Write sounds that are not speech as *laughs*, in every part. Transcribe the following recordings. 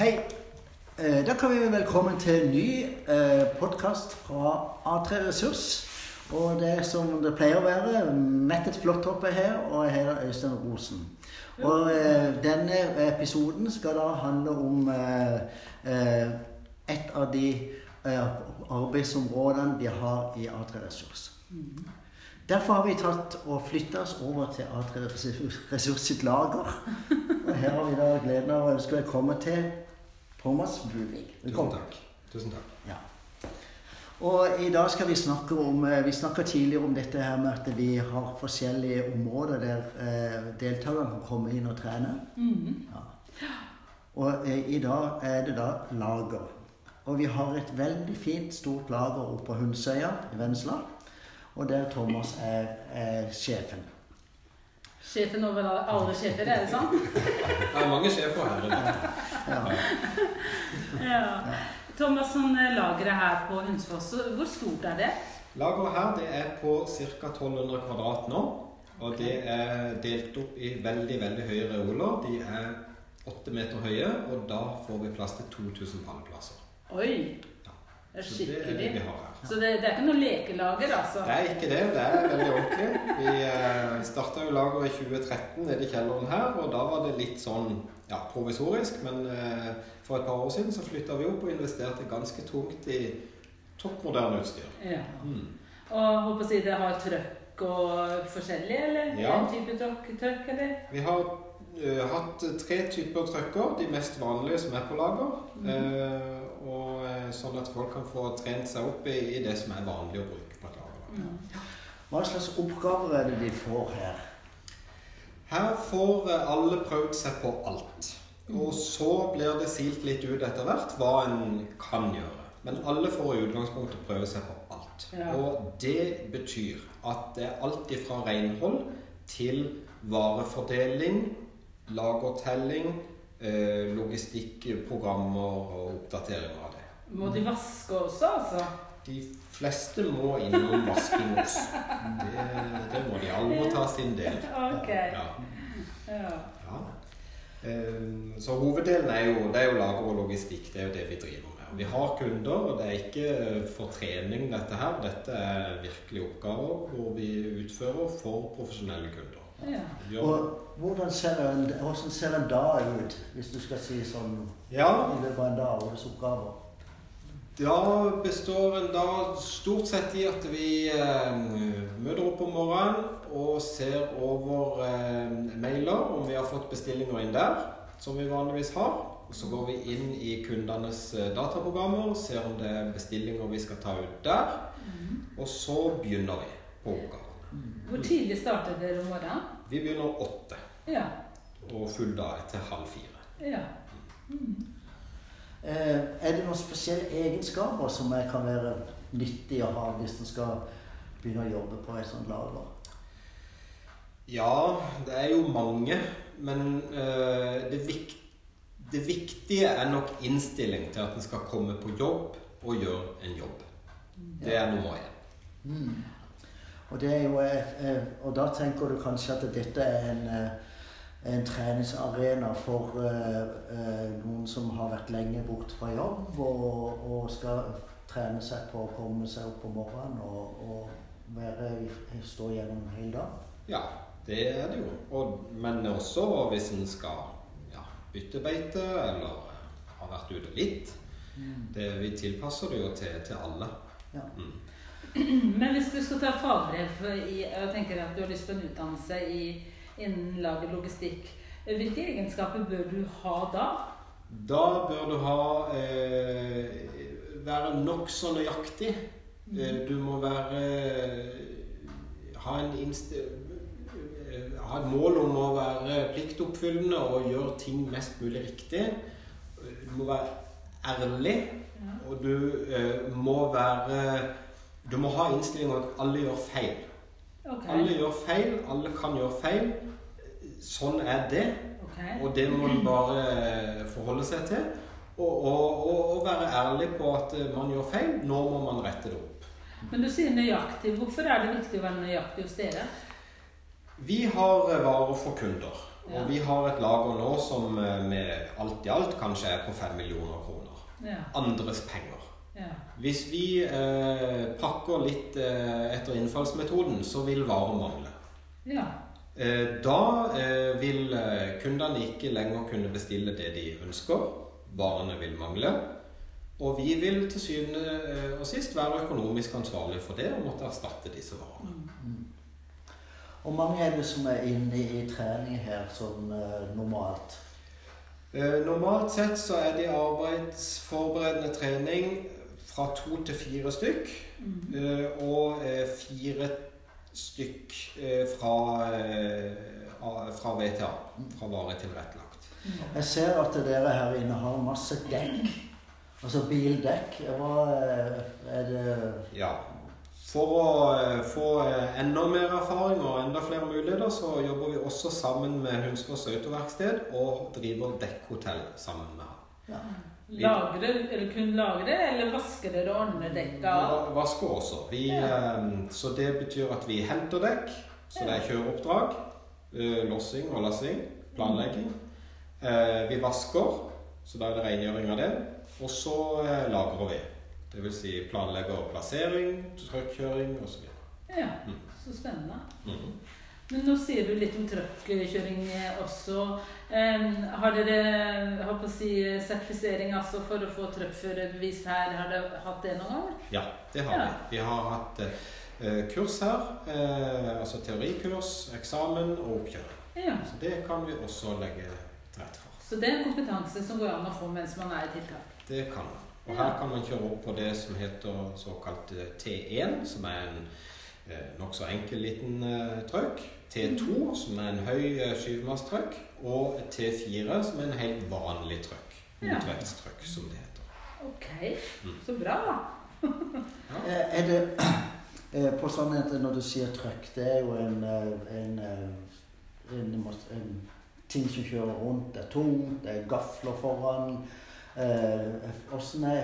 Hei. Eh, Da kan vi vel velkommen til en ny eh, podkast fra A3 Ressurs. Og det er som det pleier å være, Mettet Flåttoppe her, og jeg heter Øystein Rosen. Og eh, denne episoden skal da handle om et av de arbeidsområdene vi har i A3 Ressurs. Derfor har vi tatt og flytta oss over til A3 Ressurs sitt lager. Og her har vi da gleden av å ønske velkommen til Thomas. Tusen Velkommen. takk. Tusen takk. Ja. Og i dag skal vi snakke om eh, Vi snakka tidligere om dette her med at vi har forskjellige områder der eh, deltakerne kan komme inn og trene. Ja. Og eh, i dag er det da lager. Og vi har et veldig fint, stort lager oppe på Hundsøya i Vennesla. Og der Thomas er, er sjefen. Sjefen over alle sjefer, er det sånn? Det er mange sjefer her. Ja. *laughs* Ja. Thomas, sånn eh, lageret her på Hunsfoss, hvor stort er det? Lageret her det er på ca. 1200 kvadrat nå. Og det er delt opp i veldig veldig høye reoler. De er åtte meter høye, og da får vi plass til 2000 pallplasser. Oi! Så det er det skikkelig. vi har her. Så det, det er ikke noe lekelager, altså? Det er ikke det. Det er veldig ordentlig. Vi eh, starta jo lageret i 2013 nede i kjelleren her, og da var det litt sånn ja, provisorisk. Men eh, for et par år siden så flytta vi opp og investerte ganske tungt i toppmoderne utstyr. Ja. Mm. Og håper å si det har trøkk og forskjellig, eller? Ja. En type trøkk, trøkk, eller? Vi har eh, hatt tre typer trøkker, de mest vanlige som er på lager. Eh, og eh, Sånn at folk kan få trent seg opp i, i det som er vanlig å bruke på et lager. Mm. Hva slags oppgaver er det de får her? Her får alle prøvd seg på alt. Og så blir det silt litt ut etter hvert hva en kan gjøre. Men alle får i utgangspunktet prøve seg på alt. Ja. Og det betyr at det er alt ifra renhold til varefordeling, lagertelling, eh, logistikkprogrammer og oppdateringer av det. Må de vaske også, altså? De fleste må innom vasking også. Det, det må de. Alle må ta sin del. Okay. Ja. Ja. Ja. Eh, Så hoveddelen er jo, det er jo lager og logistikk. Det er jo det vi driver med. Vi har kunder, og det er ikke for trening dette her. Dette er virkelig oppgaver hvor vi utfører for profesjonelle kunder. Ja. Og hvordan ser en, hvordan ser en dag ut, hvis du skal si sånn Ja, i løpet av en dag? Hvilke oppgaver? da består en dag stort sett i at vi eh, møter opp om morgenen og ser over eh, mailer om vi har fått bestillinger inn der, som vi vanligvis har. Så går vi inn i kundenes dataprogrammer dataprogrammer, ser om det er bestillinger vi skal ta ut der. Og så begynner vi på oppgaven. Hvor tidlig starter dere om morgenen? Vi begynner åtte, Ja. og full dag til halv fire. ja. Mm. er det noen spesielle egenskaper som jeg kan være nyttig å ha hvis en skal begynne å jobbe på et sånt lager? Ja, det er jo mange, men eh, det, vik det viktige er nok innstilling til at en skal komme på jobb og gjøre en jobb. Det er nummer én. Mm. Og, det jo, eh, og da tenker du kanskje at dette er en, eh, en treningsarena for eh, noen som har vært lenge borte fra jobb og, og skal trene seg på å komme seg opp om morgenen og, og være, stå gjennom hele dagen. Ja, det er det jo. Og, men også hvis en skal ja, bytte beite eller har vært ute litt. Det, vi tilpasser det jo til, til alle. Ja. Mm. *clears throat* Men hvis du skal ta fagbrev i, Jeg tenker at du har lyst på en utdannelse i, innen lager logistikk. Hvilke egenskaper bør du ha da? Da bør du ha eh, være nokså nøyaktig. Mm. du må være ha, en eh, ha et mål om å være pliktoppfyllende og gjøre ting mest mulig riktig. Du må være ærlig, Ja. og du eh, må være Du må ha innstillinga at alle gjør feil. Okay. Alle gjør feil, alle kan gjøre feil. Sånn er det. Okay. Og det må man bare forholde seg til. Og, og, og, være ærlig på at eh, man gjør feil. Nå må man rette det opp. Men du sier nøyaktig. Hvorfor er det viktig å være nøyaktig hos dere? Vi har eh, varer for kunder. Ja. Og vi har et lager nå som eh, med alt i alt kanskje er på fem millioner kroner. Ja. Andres penger. Ja. Hvis vi eh, pakker litt eh, etter innfallsmetoden, så vil varer mangle. ja. Eh, da eh, vil eh, kundene ikke lenger kunne bestille det de ønsker. Varene vil mangle. Og vi vil til syvende eh, og sist være økonomisk ansvarlig for det og måtte erstatte disse varene. Og mange er det som er inne i trening her sånn eh, normalt? Eh, normalt sett så er det arbeidsforberedende trening fra to til fire stykk. Mm. Eh, og eh, fire stykk eh, fra, eh, fra VTA. Fra varig tilrettelagt. Jeg ser at dere her inne har masse dekk. Altså bildekk. Hva er det Ja. For å få enda mer erfaring og enda flere muligheter, så jobber vi også sammen med Hunsfoss Autoverksted og driver dekkhotell sammen med ham. ja. Lagre, eller kun lagre, eller vasker dere og ordner dekka? Vi vasker også. Vi, ja. så det betyr at vi henter dekk, så det er kjøreoppdrag, eh, lossing og lassing, planlegging. Eh, Vi vasker, så da er det rengjøring av det. Og så eh, lagrer vi. Det vil si planlegger plassering, trøkkjøring osv. Ja, Mm. så spennende. Mm. Men nå sier du litt om trøkkjøring eh, også. Har dere jeg holdt å si, sertifisering altså for å få truckførerbevis her? Har dere hatt det noen gang? Ja, det har Ja. vi. Vi har hatt eh, kurs her. Eh, altså teorikurs, eksamen og oppkjøring. Ja. Så det kan vi også legge til rette for. Så det er kompetanse som går an å få mens man er i tiltak? Det kan man. Og her kan man kjøre opp på det som heter såkalt eh, T1, som er en eh, nokså enkel liten eh, trøkk. T2, som er en høy eh, skyvemasttruck. Og T4, som er en helt vanlig trøkk. Ja. Motvekttruck, som det heter. Ok, Mm. så bra. ja. Er det *clears throat* eh, på sannheten når du sier trøkk, det er jo en, eh, en, eh, en, en ting som kjører rundt. Det er tungt, det er gafler foran. Eh, Åssen er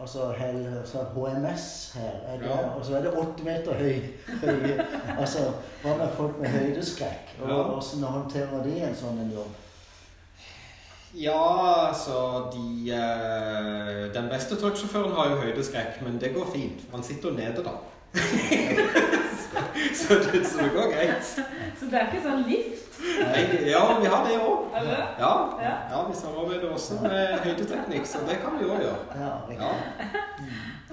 altså, hel, altså HMS her? Er det, Ja. Og så er det åtte meter høy. høy altså, hva med folk med høydeskrekk? Og Ja. Håndterer de en sånn en jobb? Ja, altså de eh, Den beste trucksjåføren har jo høydeskrekk, men det går fint. Han sitter nede, da. *laughs* *laughs* så, det, så det går greit. Så det er ikke sånn lift? Nei, ja, vi har det òg. Ja, Ja. ja, vi samarbeider også med høydeteknikk, så det kan vi òg gjøre. Ja. *laughs*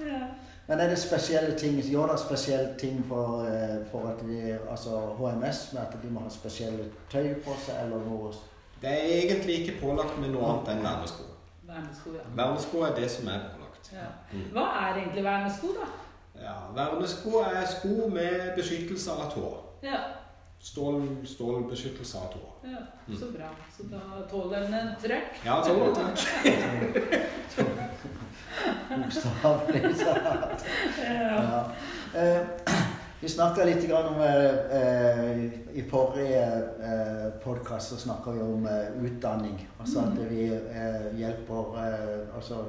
Ja. Men er det spesielle ting gjør det spesielle ting for, eh, for at de, altså HMS med at de må ha spesielle tøy på seg, eller noe? Det er egentlig ikke pålagt med noe annet enn vernesko. Vernesko, ja. Vernesko er det som er pålagt. ja. Mm. Hva er egentlig vernesko, da? Ja, Vernesko er sko med beskyttelse av tå. Ja, Stål, stålbeskyttelse av tå. ja, så bra. Så da tåler den en trøkk. Ja, tål, takk. Bokstavelig talt. Ja. Eh, vi snakka litt om eh, eh, I forrige eh, podkast snakka vi om eh, utdanning. Altså at vi eh, hjelper eh, Altså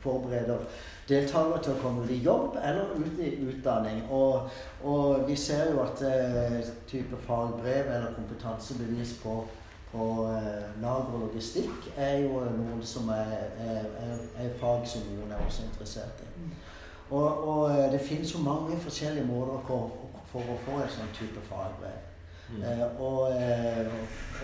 forbereder deltakere til å komme ut i jobb eller ut i utdanning. Og, og vi ser jo at eh, type fagbrev eller kompetansebevis på, på eh, lager og logistikk er jo noen som er, er, er, er fag som noen er også interessert i. Og, og eh, det finnes jo mange forskjellige måter for, for å få en sånn type fagbrev. Mm. Eh, og, eh,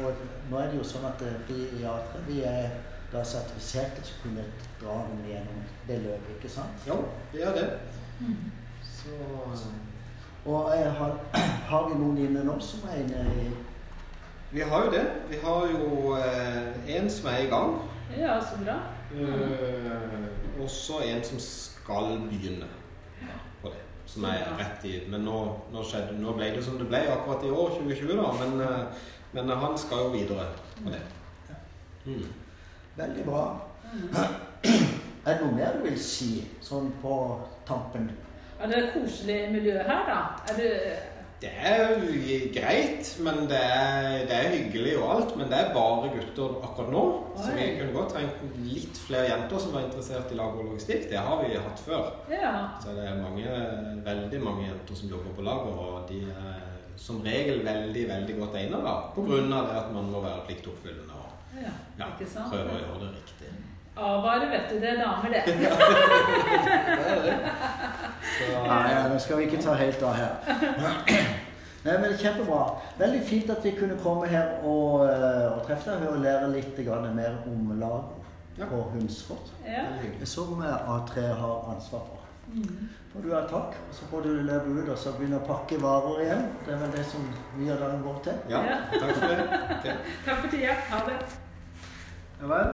og nå er det jo sånn at eh, vi i A3 vi er da sertifiserte så kunne dra dem gjennom det løpet, ikke sant? Ja, det gjør det. Mm. Så Og jeg har, *clears throat* har vi noen inne nå som er inne i Vi har jo det. Vi har jo eh, en som er i gang. ja, så bra. Eh, også en som skal begynne på det. Som er rett i Men nå, nå, skjedde, nå ble det som det ble akkurat i år, 2020, da. Men, eh, men han skal jo videre på det. Mm. Veldig bra. Mm. Er det noe mer du vil si, sånn på tampen? Er det koselig miljø her, da? Er det Det er greit, men det er, det er hyggelig og alt. Men det er bare gutter akkurat nå. Så vi Oi. kunne godt trengt litt flere jenter som var interessert i lager og logistikk. Det har vi hatt før. Ja. Så det er mange, veldig mange jenter som jobber på lager, og de er som regel veldig veldig godt egnet da, på grunn av det at man må være pliktoppfyllende og Ja, ja, ikke sant? prøve å gjøre det riktig. A-vare, vet du. Det er damer, det. Nei, *laughs* ja, nå skal vi ikke ta helt av her. *clears throat* Nei, men Kjempebra. Veldig fint at vi kunne komme her og, eh, og treffe deg og lære litt mer om lag på Hunsfort, Ja. som eh, A3 har ansvar for. Mm. Får du ha takk, og så får du løpe ut og så begynne å pakke varer igjen. Det er vel det som mye av dagen går til. Ja, takk for det. *laughs* Okay. Takk for tida. Ha det. Ja vel.